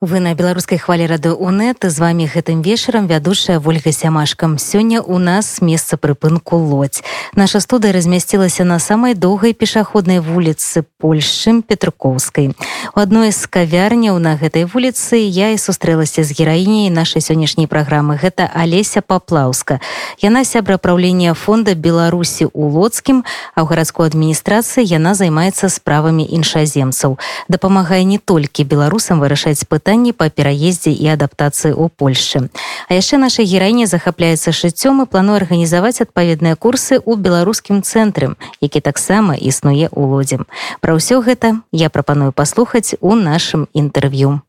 Вы на беларускай хвалі рады УНэт з вами гэтым вечарам вядушая ольга сямашкам сёння у нас месца прыпынку лодзь наша студыя размясцілася на самай доўгай пешаходнай вуліцы польшчым петрукоўскай у адной з кавярняў на гэтай вуліцы я і сустрэлася з гераіняй нашай сённяшняй праграмы. Гэта алеся паплаўска. Яна сябра праўлення фонда беларусі у лодскім а ў гарадской адміністрацыі яна займаецца справамі іншаземцаў. Дапамагае не толькі беларусам вырашаць пытанне пытанні па пераездзе і адаптацыі ў Польшчы. А яшчэ наша гераіня захапляецца шыццём і плануе арганізаваць адпаведныя курсы ў беларускім цэнтры, які таксама існуе ў лодзем. Пра ўсё гэта я прапаную паслухаць у нашым інтэрв'ю.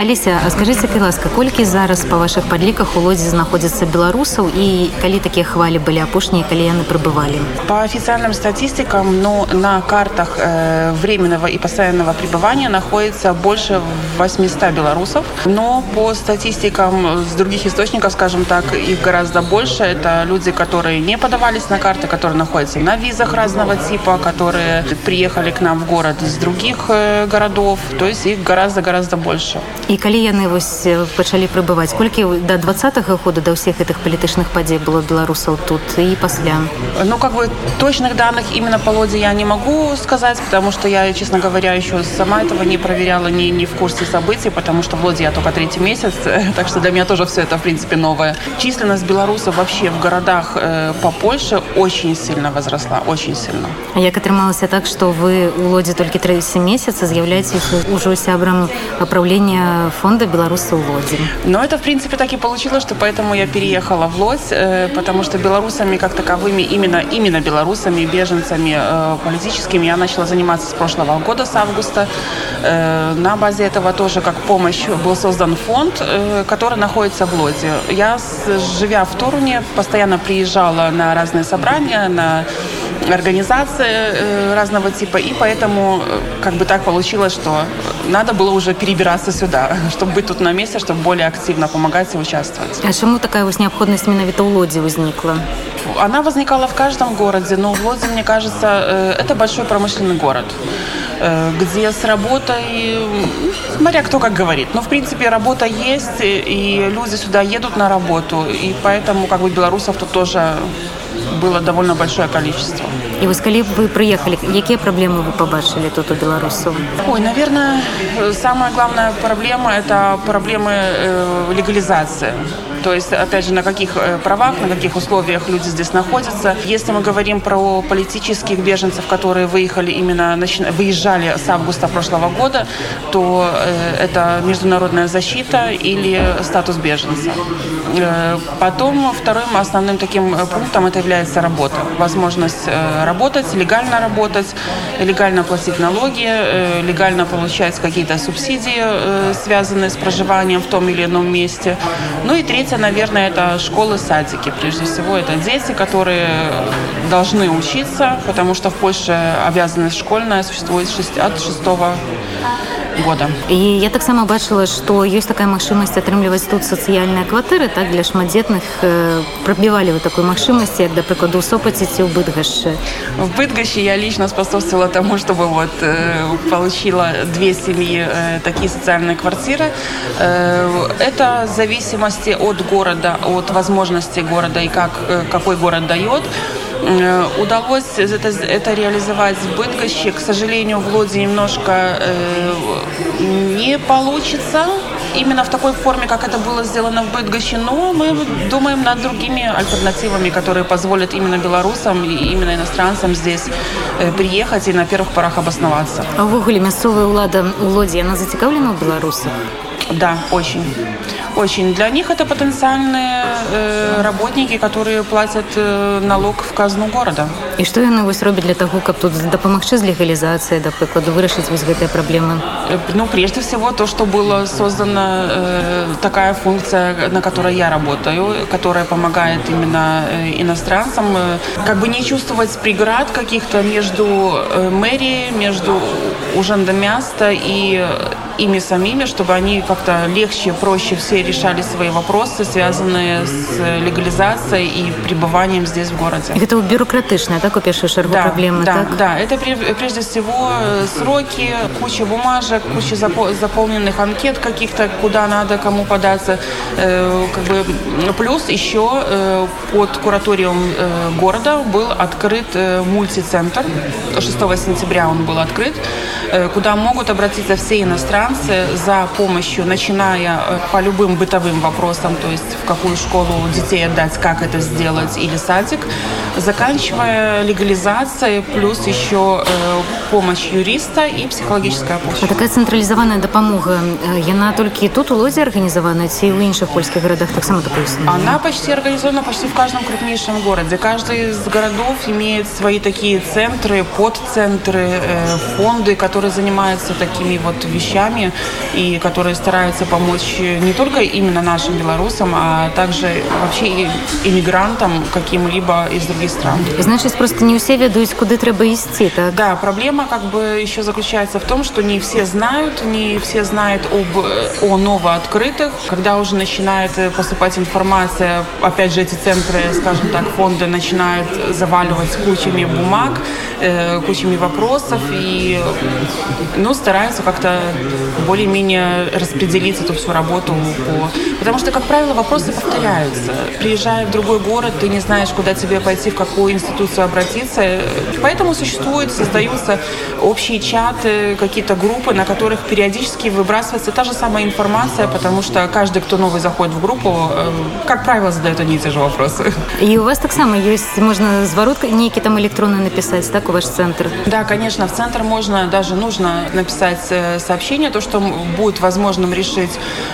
Алеся а скажыце калі ласка колькі зараз па вашых падліках у лодзе знаходзяцца беларусаў і калі такія хвалі былі апошнія калі яны прыбывалі по официальным статистикам но ну, на картах э, временного и постоянного пребывания находится больше 800 белорусов но по статистикам с других источников скажем так их гораздо больше это люди которые не подавались на карты которые находятся на визах разного типа которые приехали к нам в город из других э, городов то есть их гораздо гораздо больше і калі яны вось пачалі прыбываць колькі да двадцатого года да ўсіх гэтых палітычных падзей было беларусаў тут і пасля ну как бы точных данных именно по лоде я не могу сказать потому что я честно говоря еще сама этого не проверяла не не в курсе событий потому что в лоде я только третий месяц так что для меня тоже все это в принципе новое численность белорусов вообще в городах э, по польше очень сильно возросла очень сильно як атрымалася так что вы у лоде только третий месяца з'яўляетесь ужо сябрам управления фонда «Белорусы в Лодзе». Но это, в принципе, так и получилось, что поэтому я переехала в Лодзь, э, потому что белорусами как таковыми, именно, именно белорусами, беженцами э, политическими я начала заниматься с прошлого года, с августа. Э, на базе этого тоже как помощь был создан фонд, который находится в Лодзе. Я, живя в Туруне, постоянно приезжала на разные собрания, на организации разного типа, и поэтому как бы так получилось, что надо было уже перебираться сюда, чтобы быть тут на месте, чтобы более активно помогать и участвовать. А чему такая вот необходимость именно в Лоди возникла? Она возникала в каждом городе, но в Лоде, мне кажется, э, это большой промышленный город э, где с работой, смотря кто как говорит, но в принципе работа есть, и люди сюда едут на работу, и поэтому как бы белорусов тут тоже было довольно большое количество. И вось калі вы приехали, какие проблемы вы побачили тут у белорусов? Ой, наверное, самая главная проблема – это проблемы э, легализации. То есть, опять же, на каких э, правах, на каких условиях люди здесь находятся. Если мы говорим про политических беженцев, которые выехали именно, выезжали с августа прошлого года, то э, это международная защита или статус беженца. Э, потом вторым основным таким пунктом это является работа. Возможность работать, легально работать, легально платить налоги, легально получать какие-то субсидии, связанные с проживанием в том или ином месте. Ну и третье Третье, наверное, это школы, садики. Прежде всего, это дети, которые должны учиться, потому что в Польше обязанность школьная существует от 6 года і я таксама бачыла што ёсць такая магчымасць атрымліваць тут сацыяльныя кватэры так для шматдзетных э, прабівалі вы такой магчымасці як да прыкладу сопаціці ў быдгашчы в быдгащи я лично способствовала тому чтобы вот э, получила две семьи э, такие социальные квартиры э, это в зависимости от города от возможности города и как э, какой город дает и Э, удалось это, это реализовать в Быдгоще. К сожалению, в Лоде немножко э, не получится именно в такой форме, как это было сделано в Быдгоще, но мы думаем над другими альтернативами, которые позволят именно белорусам и именно иностранцам здесь э, приехать и на первых порах обосноваться. А в Уголе мясцовая улада у Лоди, она зацікавлена у белорусах? Да, очень. Очень. Для них это потенциальные э, работники, которые платят э, налог в казну города. И что яны вось робяць для того, каб тут дапамагчы з легалізацыяй, да прыкладу вырашыць вось гэтыя праблемы? Э, ну, прежде всего, то, что было создана э, такая функция, на которой я работаю, которая помогает именно э, иностранцам, э, как бы не чувствовать преград каких-то между э, мэрией, между Ужандомяста и ими самими, чтобы они как-то легче, проще все решали свои вопросы, связанные с легализацией и пребыванием здесь в городе. Это бюрократичная, так, шергу да, проблемы, да, так? Да, это прежде всего сроки, куча бумажек, куча заполненных анкет каких-то, куда надо, кому податься. Э, как бы, плюс еще э, под кураториум э, города был открыт мультицентр. 6 сентября он был открыт, куда могут обратиться все иностранцы за помощью, начиная по любым бытовым вопросам, то есть в какую школу детей отдать, как это сделать, или садик, заканчивая легализацией, плюс еще помощь юриста и психологическая помощь. А такая централизованная допомога, яна только тут у Лозе организована, ці в інших польских городах так само такое Она почти организована почти в каждом крупнейшем городе. Каждый из городов имеет свои такие центры, подцентры, э, фонды, которые занимаются такими вот вещами и которые стараются помочь не только именно нашим белорусам, а также вообще иммигрантам каким-либо из других стран. Значит, просто не все ведут, куда треба идти, так? Да, проблема как бы еще заключается в том, что не все знают, не все знают об, о новооткрытых. Когда уже начинает поступать информация, опять же, эти центры, скажем так, фонды начинают заваливать кучами бумаг, э, кучами вопросов и ну, стараются как-то более-менее распределить эту всю работу. По... Потому что, как правило, вопросы повторяются. Приезжая в другой город, ты не знаешь, куда тебе пойти, в какую институцию обратиться. Поэтому существуют, создаются общие чаты, какие-то группы, на которых периодически выбрасывается та же самая информация, потому что каждый, кто новый заходит в группу, э, как правило, задает одни и те же вопросы. И у вас так само есть, можно зворот некий там электронный написать, так, у ваш центр? Да, конечно, в центр можно, даже нужно написать э, сообщение, то, что будет возможным решить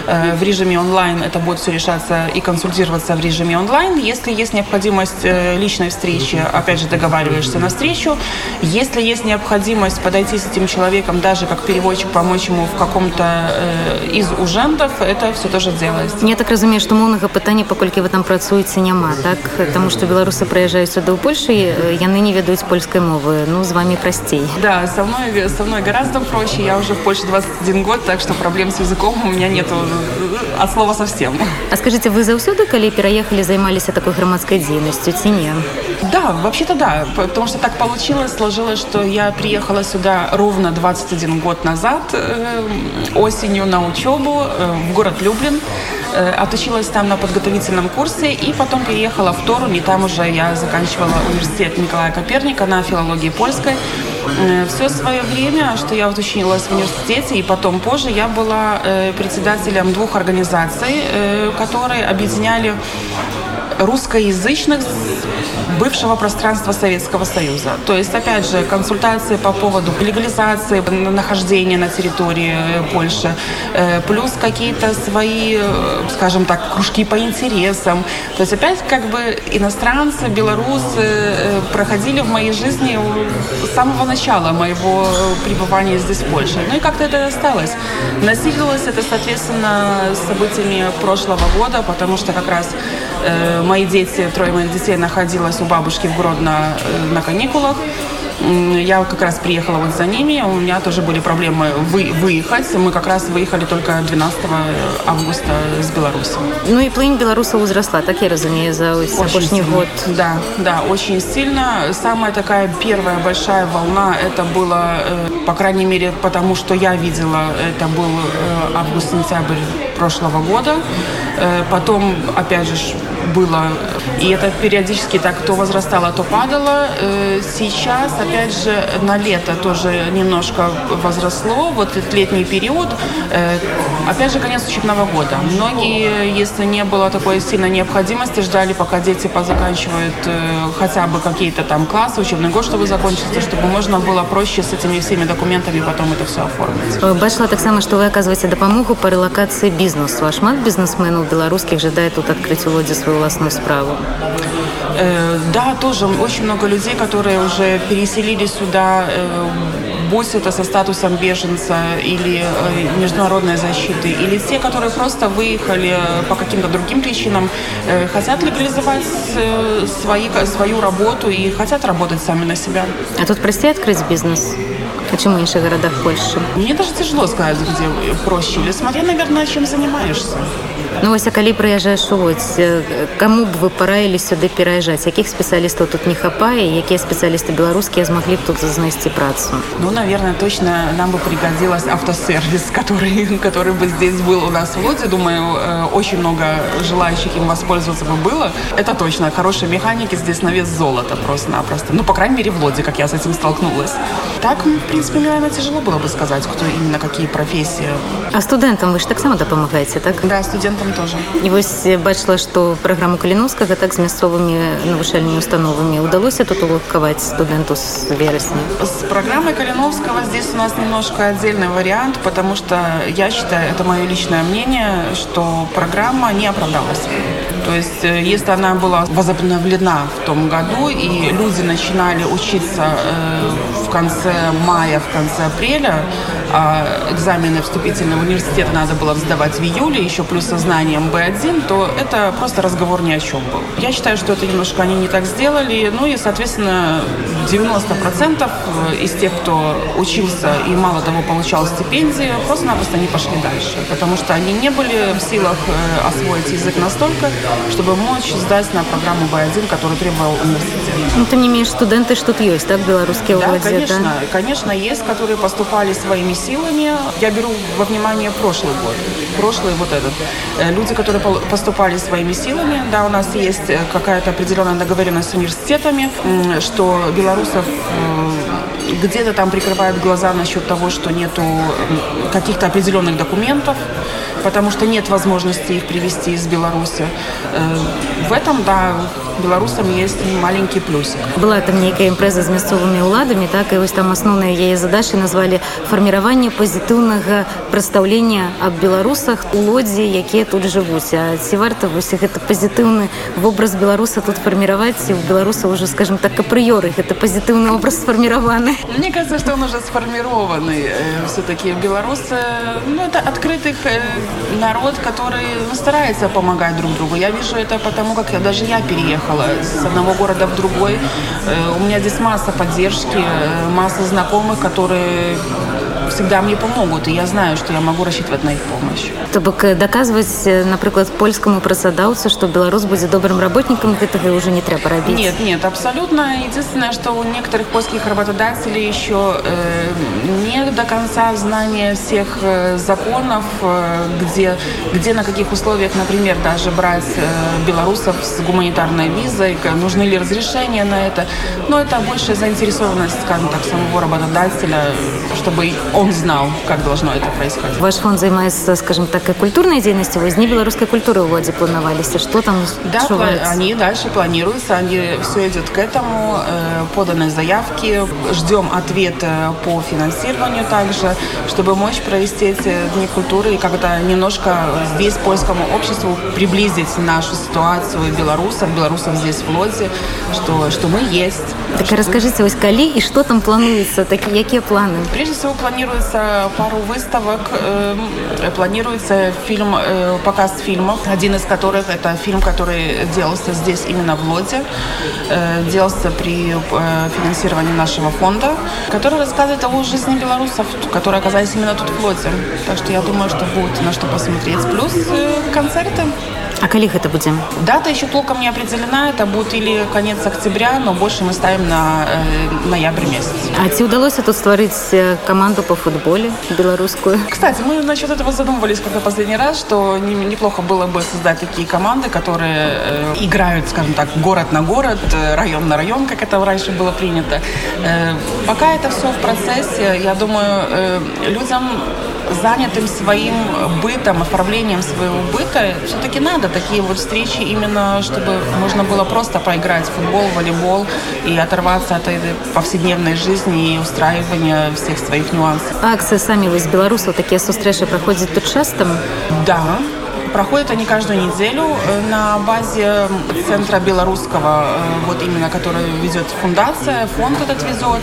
э, в режиме онлайн, это будет все решаться и консультироваться в режиме онлайн. Если есть необходимость личной встречи, опять же, договариваешься на встречу. Если есть необходимость подойти с этим человеком, даже как переводчик, помочь ему в каком-то из ужендов, это все тоже делается. Я так разумею, што моўнага пытання паколькі вы там працуеце няма так Таму што беларусы прыязджаюць сюды ў Польшы яны не ведаюць польскай мовы ну з вами прасцей Да со мной со мной гораздо проще я уже в Польше 21 год так что проблем с языком у меня нету от слова совсем А скажите вы заўсёды калі пераехалі займаліся такой грамадской дзейнасцю ці не Да вообще-то да потому что так получилось сложилось что я приехала сюда ровно 21 год назад э, осенью на учебу э, в город Люблин Э, отучилась там на подготовительном курсе и потом переехала в Тору, не там уже я заканчивала университет Николая Коперника на филологии польской. Э, Все свое время, что я училась в университете, и потом позже я была э, председателем двух организаций, которые объединяли русскоязычных бывшего пространства Советского Союза. То есть, опять же, консультации по поводу легализации нахождения на территории э, Польши, э, плюс какие-то свои, э, скажем так, кружки по интересам. То есть, опять как бы иностранцы, белорусы проходили в моей жизни с самого начала моего пребывания здесь в Польше. Ну и как-то это осталось. Насилилось это, соответственно, событиями прошлого года, потому что как раз мои дети, трое моих детей находилось у бабушки в Гродно э, на каникулах. Я как раз приехала вот за ними, у меня тоже были проблемы вы, выехать. Мы как раз выехали только 12 августа с Беларуси. Ну и плынь белоруса возросла, так я разумею, за очень год. Да, да, очень сильно. Самая такая первая большая волна, это было, э, по крайней мере, потому что я видела, это был э, август-сентябрь прошлого года. Потом, опять же, было. И это периодически так то возрастало, то падало. Э, сейчас, опять же, на лето тоже немножко возросло. Вот этот летний период, э, опять же, конец учебного года. Многие, если не было такой сильной необходимости, ждали, пока дети позаканчивают э, хотя бы какие-то там классы, учебный год, чтобы закончиться, чтобы можно было проще с этими всеми документами потом это все оформить. Бачила так само, что вы оказываете допомогу по релокации бизнесу. А шмат бизнесменов белорусских ждает тут Лоди свою властную справу? Э, да, тоже очень много людей, которые уже переселили сюда, э, будь это со статусом беженца или э, международной защиты, или те, которые просто выехали по каким-то другим причинам, э, хотят легализовать э, свои, свою работу и хотят работать сами на себя. А тут прости открыть бизнес? Почему в інших городах Польши? Мне даже тяжело сказать, где проще. Или смотря, наверное, чем занимаешься. Ну вось а калі прыязджаеш у лодзь каму б вы параілі сюды пераязджаць якіх спецыялістаў тут не хапае якія спецыялісты беларускія змаглі б тут знайсці працу ну наверное точно нам бы пригодилась автосервис который который бы здесь был у нас в лоде думаю э, очень много желающих им воспользоваться бы было это точно хорошие механики здесь на вес золота просто-напросто ну по крайней мере в лоде как я с этим столкнулась так в принципе наверное тяжело было бы сказать кто именно какие профессии а студентам вы же так само допомагаете так да студентам там тоже і вось бачыла што праграму каліновскага так з мясцовымі навучальнымі установамі удалося тут уладкаваць студэнту с верасня с программой калиновского здесь у нас немножко отдельный вариант потому что я считаю это мое личное мнение что программа не оправдалась то есть э, если она была возобновлена в том году и люди начинали учиться э, в конце мая в конце апреля а экзамены вступительного университета надо было сдавать в июле еще плюс сознание знанием B1, то это просто разговор ни о чем был. Я считаю, что это немножко они не так сделали. Ну и, соответственно, 90% из тех, кто учился и мало того получал стипендии, просто-напросто не пошли дальше. Потому что они не были в силах э, освоить язык настолько, чтобы мочь сдать на программу B1, которую требовал университет. Ну, ты не имеешь студенты, что ты есть, так, белорусские да, владе, конечно, да? конечно, есть, которые поступали своими силами. Я беру во внимание прошлый год, прошлый вот этот. Э, люди, которые поступали своими силами. Да, у нас есть э, какая-то определенная договоренность с университетами, что белорусов где-то там прикрывают глаза насчет того, что нету каких-то определенных документов, потому что нет возможности их привезти из Беларуси. В этом, да, беларусам есть маленькі плюсик была там нейкая імпрэза з мясцовымі ўладамі так і вось там асноўныя яе задачы назвалі фарміраванне пазітыўнага прадстаўлення аб беларусах у лодзе якія тут жывуць а ці варта вось гэта пазітыўны вобраз беларуса тут фарміраваць і у беларуса уже скажем так апрыёры это пазітыўны образ сфарміраваны мне кажется что он уже сфармированы э, все-таки беларусы ну, это открытых э, народ который старается помогать друг другу я вижу это потому как я даже я переехала с одного города в другой. Э, у меня здесь масса поддержки, э, масса знакомых, которые всегда мне помогут, и я знаю, что я могу рассчитывать на их помощь. То бок доказывать, э, например, польскому працадаўцу, что белорус будет добрым работником, этого уже не треба робить? Нет, нет, абсолютно. Единственное, что у некоторых польских работодателей еще э, не до конца знание всех э, законов, э, где, где на каких условиях, например, даже брать э, белорусов с гуманитарной визой, нужны ли разрешения на это. Но это большая заинтересованность, скажем так, самого работодателя, чтобы он знал, как должно это происходить. Ваш фонд занимается, скажем так, и культурной деятельностью. Вы с белорусской культуры в Лоде планировались. Что там Да, они дальше планируются. Они все идет к этому. Э, поданы заявки. Ждем ответа по финансированию также, чтобы мочь провести эти дни культуры и как-то немножко здесь польскому обществу приблизить нашу ситуацию белорусов, белорусов здесь в Лоде, что, что мы есть. Так что... расскажите, коли и что там планируется, такие какие планы? Прежде всего планируется пару выставок, э, планируется фильм, э, показ фильмов, один из которых это фильм, который делался здесь именно в Лоде, э, делался при э, финансировании нашего фонда, который рассказывает о жизни белорусов, которые оказались именно тут в Лоде. Так что я думаю, что будет на что посмотреть. Плюс концерты. А калі гэта будзе дата еще толком не определена это будет или конец октября но больше мы ставим на э, ноябрь месяц. А ці удалося тут стварыць э, команду по футболе беларускую кстати мы насчет этого задумывались когда последний раз что не, неплохо было бы создать такие команды которые э, играют скажем так город на город э, район на район как это раньше было принято. Э, пока это все в процессе. Я думаю э, людям занятым своим бытом, оформлением своего быта, все-таки надо такие вот встречи именно, чтобы можно было просто поиграть в футбол, волейбол и оторваться от этой повседневной жизни и устраивания всех своих нюансов. А акции сами вы из белорусов такие встречи проходят тут часто? Да, проходят они каждую неделю э, на базе центра белорусского, вот именно, который ведет фундация, фонд этот везет.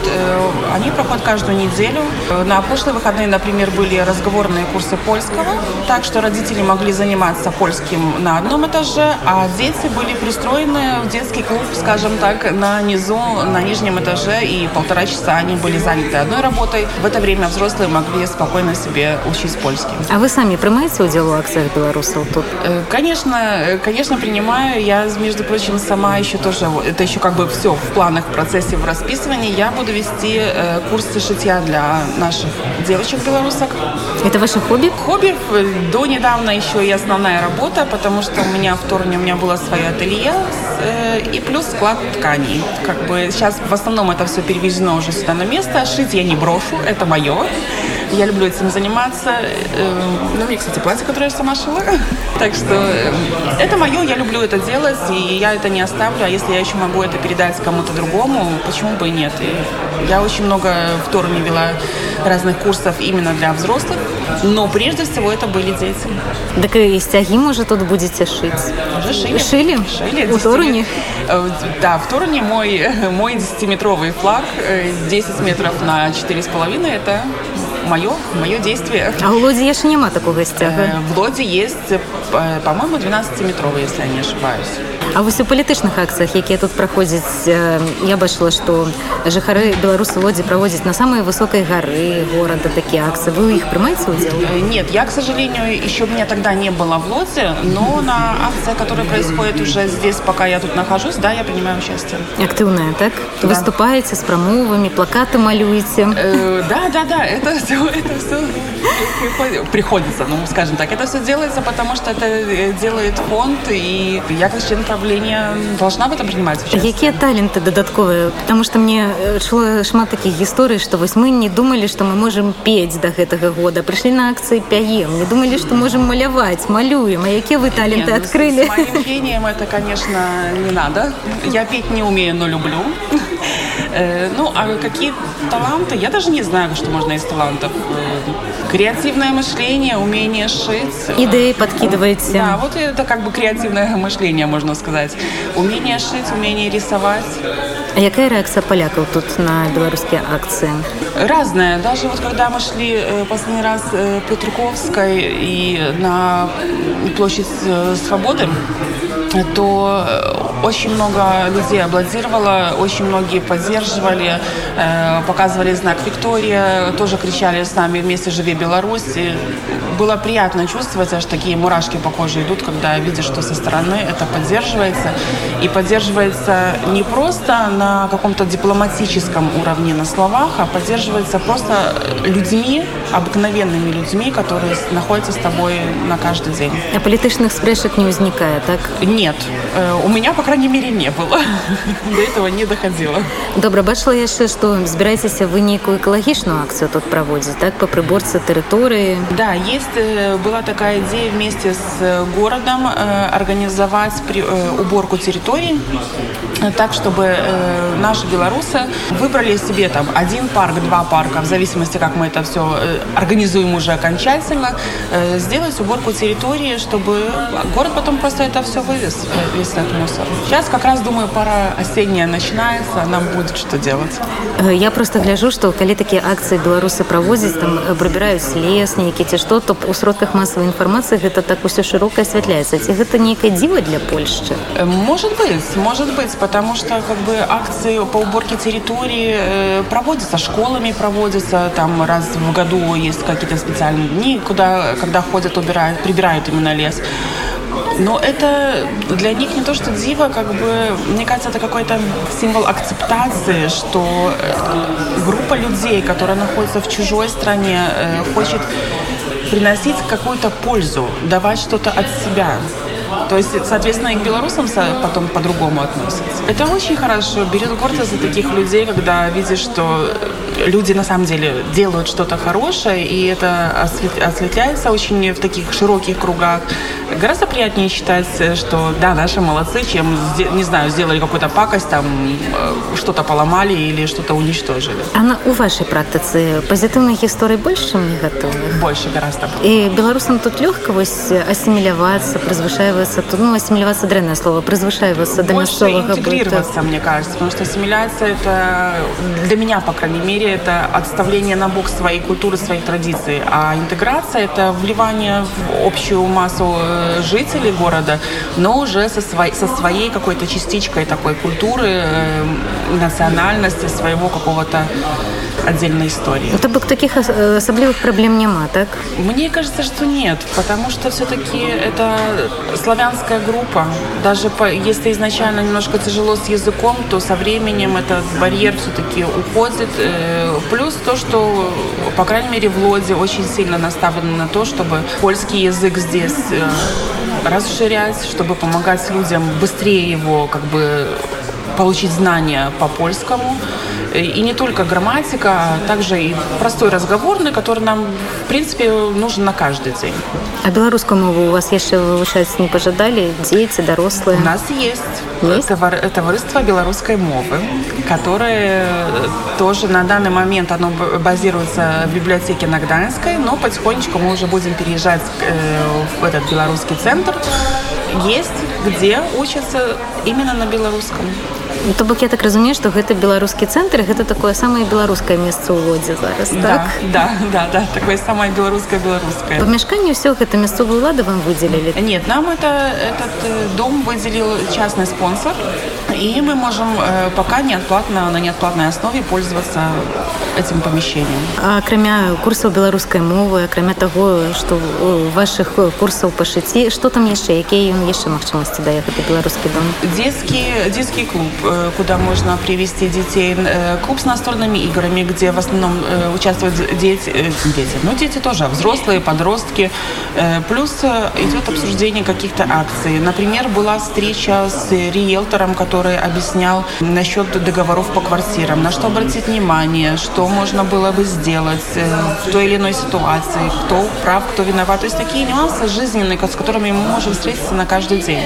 Они проходят каждую неделю. На прошлые выходные, например, были разговорные курсы польского, так что родители могли заниматься польским на одном этаже, а дети были пристроены в детский клуб, скажем так, на низу, на нижнем этаже, и полтора часа они были заняты одной работой. В это время взрослые могли спокойно себе учить польский. А вы сами принимаете удел в акциях белорусов тут? Э, конечно, э, конечно, принимаю. Я, между прочим, сама еще тоже, это еще как бы все в планах, в процессе, в расписывании. Я буду вести э, курсы шитья для наших девочек-белорусок. Это ваше хобби? Хобби. До недавно еще и основная работа, потому что у меня в Торне у меня было свое ателье и плюс склад тканей. Как бы сейчас в основном это все перевезено уже сюда на место. Шить я не брошу, это мое. Я люблю этим заниматься. Эм, ну, мне, кстати, платье, которое я сама шила. Так что эм, это мое, я люблю это делать, и я это не оставлю. А если я еще могу это передать кому-то другому, почему бы и нет? И я очень много в Торуме вела разных курсов именно для взрослых, но прежде всего это были дети. Так и стяги, может, тут будете шить? Уже шили. Шили? Шили. У Торуне? Э, да, в Торуне мой, мой 10-метровый флаг, 10 э, метров на 4,5 это мое, мое действие. А у Лоди еще нема такого стяга? Э, в Лоди есть, по-моему, 12-метровый, если я не ошибаюсь. А вось у палітычных акцыях якія тут праходзяць я бачыла што жыхары беларусы лодзі праводзяць на самой высокой горы города такие акции вы их прымаеце удел нет я к сожалению еще меня тогда не было в лодзе но на акция которая происходит уже здесь пока я тут нахожусь да я принимаю участие актыўная так да. выступаете с прамовами плакаты малюете э, да да да это все это все приходится ну скажем так это все делается потому что это э, делает фонд и я как член правления должна в этом принимать участие. Какие таленты додатковые? Потому что мне шло шмат таких историй, что вот мы не думали, что мы можем петь до этого года. Пришли на акции пяем. Не думали, что можем малявать, малюем. А какие вы таленты Нет, открыли? С моим пением это, конечно, не надо. Я петь не умею, но люблю. Э, ну, а какие таланты? Я даже не знаю, что можно из талантов. Э, креативное мышление, умение шить. Идеи подкидываете. Да, вот это как бы креативное мышление, можно сказать. Умение шить, умение рисовать. А какая реакция поляков тут на белорусские акции? Разная. Даже вот когда мы шли э, последний раз по Петруковской и на площадь Свободы, то э, очень много людей аплодировало, очень многие поддерживали, э, показывали знак Виктория, тоже кричали с нами «Вместе живи Беларусь». И было приятно чувствовать, аж такие мурашки по коже идут, когда видишь, что со стороны это поддерживается. И поддерживается не просто на каком-то дипломатическом уровне на словах, а поддерживается просто людьми, обыкновенными людьми, которые находятся с тобой на каждый день. А политичных спрэшак не возникает, так? Нет. Э, у меня, по крайней мере, не было. До этого не доходило. Добра, бачила яшчэ, што збіраецеся вы нейкую экалагічную акцию тут проводить, так, по приборце территории? Да, есть, э, была такая идея вместе с э, городом организовать уборку территорий так, чтобы наши белорусы выбрали себе там один парк, два парка, в зависимости, как мы это все организуем уже окончательно, сделать уборку территории, чтобы город потом просто это все вывез вывез весь этот мусор. Сейчас как раз, думаю, пора осенняя начинается, нам будет что делать. Э, я просто гляжу, что калі такія акцыі беларусы праводзяць там прыбіраюць лес нейкі ці што то у сродках массовой информации это так усё широко асвятляецца ці гэта нейкае дзіва для Польши э, может быть может быть потому что как бы акции по уборке территории э, проводятся школами проводятся там раз в году есть какие-то специальные дни куда когда ходят убирают прибирают именно лес но это для них не то, что диво, как бы, мне кажется, это какой-то символ акцептации, что э, группа людей, которая находится в чужой стране, э, хочет приносить какую-то пользу, давать что-то от себя. То есть, соответственно, и к белорусам потом по-другому относятся. Это очень хорошо. Берет гордость за таких людей, когда видишь, что люди на самом деле делают что-то хорошее, и это осветляется очень в таких широких кругах. Гораздо приятнее считать, что да, наши молодцы, чем, не знаю, сделали какую-то пакость, там э, что-то поломали или что-то уничтожили. А у вашей практицы позитивных историй больше, чем негативных? Больше гораздо. И белорусам тут легко ассимилироваться, призвышаиваться, ну, ассимилироваться дрянное слово, призвышаиваться до мясцового интегрироваться, мне кажется, потому что ассимиляция это, для меня, по крайней мере, это отставление на бок своей культуры, своих традиций, а интеграция это вливание в общую массу э, жителей города, но уже со, своей, со своей какой-то частичкой такой культуры, э, национальности, своего какого-то отдельной истории. Ну, тобто таких э, особливых проблем нема, так? Мне кажется, что нет, потому что все-таки это славянская группа. Даже по, если изначально немножко тяжело с языком, то со временем этот барьер все-таки уходит. Э, плюс то, что, по крайней мере, в Лоде очень сильно наставлено на то, чтобы польский язык здесь э, расширять, чтобы помогать людям быстрее его как бы получить знания по польскому. И не только грамматика, а также и простой разговорный, который нам, в принципе, нужен на каждый день. А белорусскую мову у вас еще вывышать не пожидали? Дети, дорослые? У нас есть. Есть? Товариство белорусской мовы, которое тоже на данный момент оно базируется в библиотеке на Гданьской, но потихонечку мы уже будем переезжать э, в этот белорусский центр. Есть, где учатся именно на белорусском. То бок я так разумею што гэта беларускі цэнтр гэта такое самае беларускае месца ў лодзе зараз так? да, да, да, такое самое беларускае беларускае. Памяшканне ўсё гэта мясцовую ладу вам выделілі нет нам это этот э, дом выделил частный спонсор и мы можем э, пока неотплатно на неотплатной основе пользоваться этим помещением. Акрамя курсаў беларускай мовы акрамя того что ваших курсаў па шыці что там яшчэ якія ён яшчэ магчымасці да гэты беларускі дом? Детский детский клуб куда можно привести детей. Э, клуб с настольными играми, где в основном э, участвуют дети, дети. Ну, дети тоже, взрослые, подростки. Плюс идет обсуждение каких-то акций. Например, была встреча с риэлтором, который объяснял насчет договоров по квартирам, на что обратить внимание, что можно было бы сделать в той или иной ситуации, кто прав, кто виноват. То есть такие нюансы жизненные, с которыми мы можем встретиться на каждый день.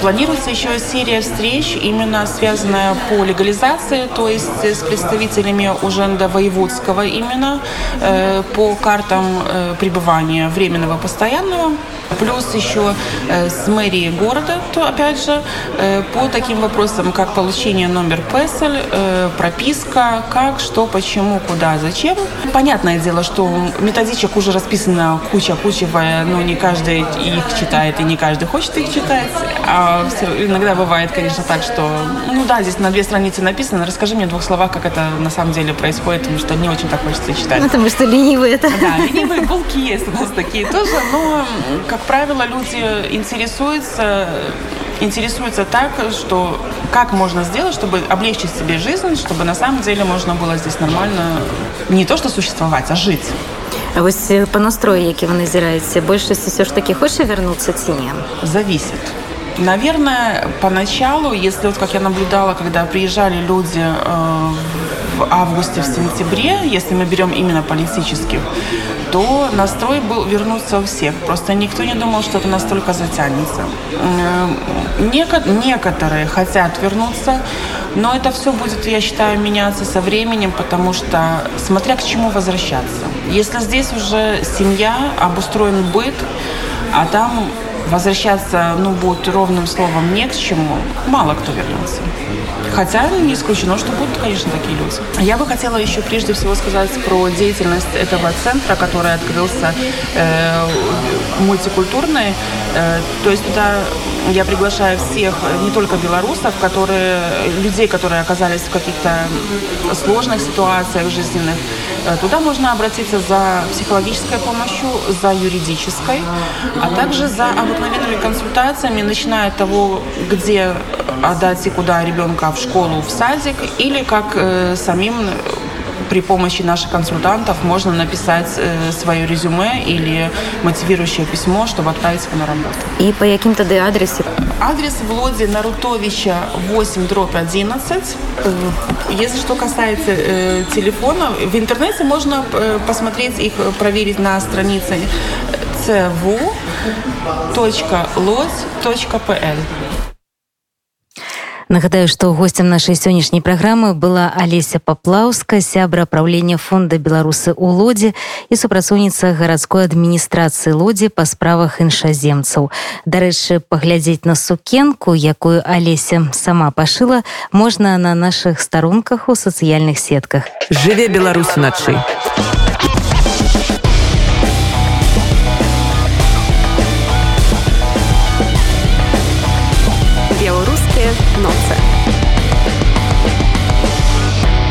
Планируется еще серия встреч именно связанная по легализации, то есть с представителями Уженда Воеводского именно э, по картам э, пребывания временного постоянного. Плюс еще э, с мэрией города, то опять же по таким вопросам, как получение номер ПЭСЛ, прописка, как, что, почему, куда, зачем. Понятное дело, что методичек уже расписано куча-куча, но не каждый их читает и не каждый хочет их читать. А иногда бывает, конечно, так, что ну да, здесь на две страницы написано. Расскажи мне в двух словах, как это на самом деле происходит, потому что не очень так хочется читать. Ну, потому что ленивые это. Да, ленивые булки есть у нас такие тоже, но, как правило, люди интересуются интересуются так, что как можно сделать, чтобы облегчить себе жизнь, чтобы на самом деле можно было здесь нормально не то что существовать, а жить. А вот по настрою, які ви назираєте, большасць все ж таки хоче вернуться ці не? Зависит. Наверное, поначалу, если вот как я наблюдала, когда приезжали люди э, в августе, в сентябре, если мы берем именно политических, то настрой был вернуться у всех. Просто никто не думал, что это настолько затянется. Некоторые хотят вернуться, но это все будет, я считаю, меняться со временем, потому что смотря к чему возвращаться. Если здесь уже семья, обустроен быт, а там возвращаться, ну, будет ровным словом не к чему, мало кто вернется. Хотя не исключено, что будут, конечно, такие люди. Я бы хотела еще прежде всего сказать про деятельность этого центра, который открылся э, мультикультурный. Э, то есть туда я приглашаю всех, не только белорусов, которые, людей, которые оказались в каких-то сложных ситуациях жизненных. Э, туда можно обратиться за психологической помощью, за юридической, а также за обыкновенными консультациями, начиная от того, где отдать и куда ребенка в школу, в садик, или как э, самим при помощи наших консультантов можно написать э, свое резюме или мотивирующее письмо, чтобы отправить его на работу. И по каким то адресе? Адрес в Лоде Нарутовича 8 дробь 11. Э, если что касается э, телефона, в интернете можно э, посмотреть их, проверить на странице cw.lodz.pl Нагадаю, што гостцем нашай сённяшняй праграмы была Алеся Паплаўска, сябра праўлення фонда беларусы ў лодзе і супрацоўніца гарадской адміністрацыі лодзі па справах іншаземцаў. Дарэчы, паглядзець на сукенку, якую Алеся сама пашыла, можна на нашых старонках у сацыяльных сетках. Жыве Беларусь уначы.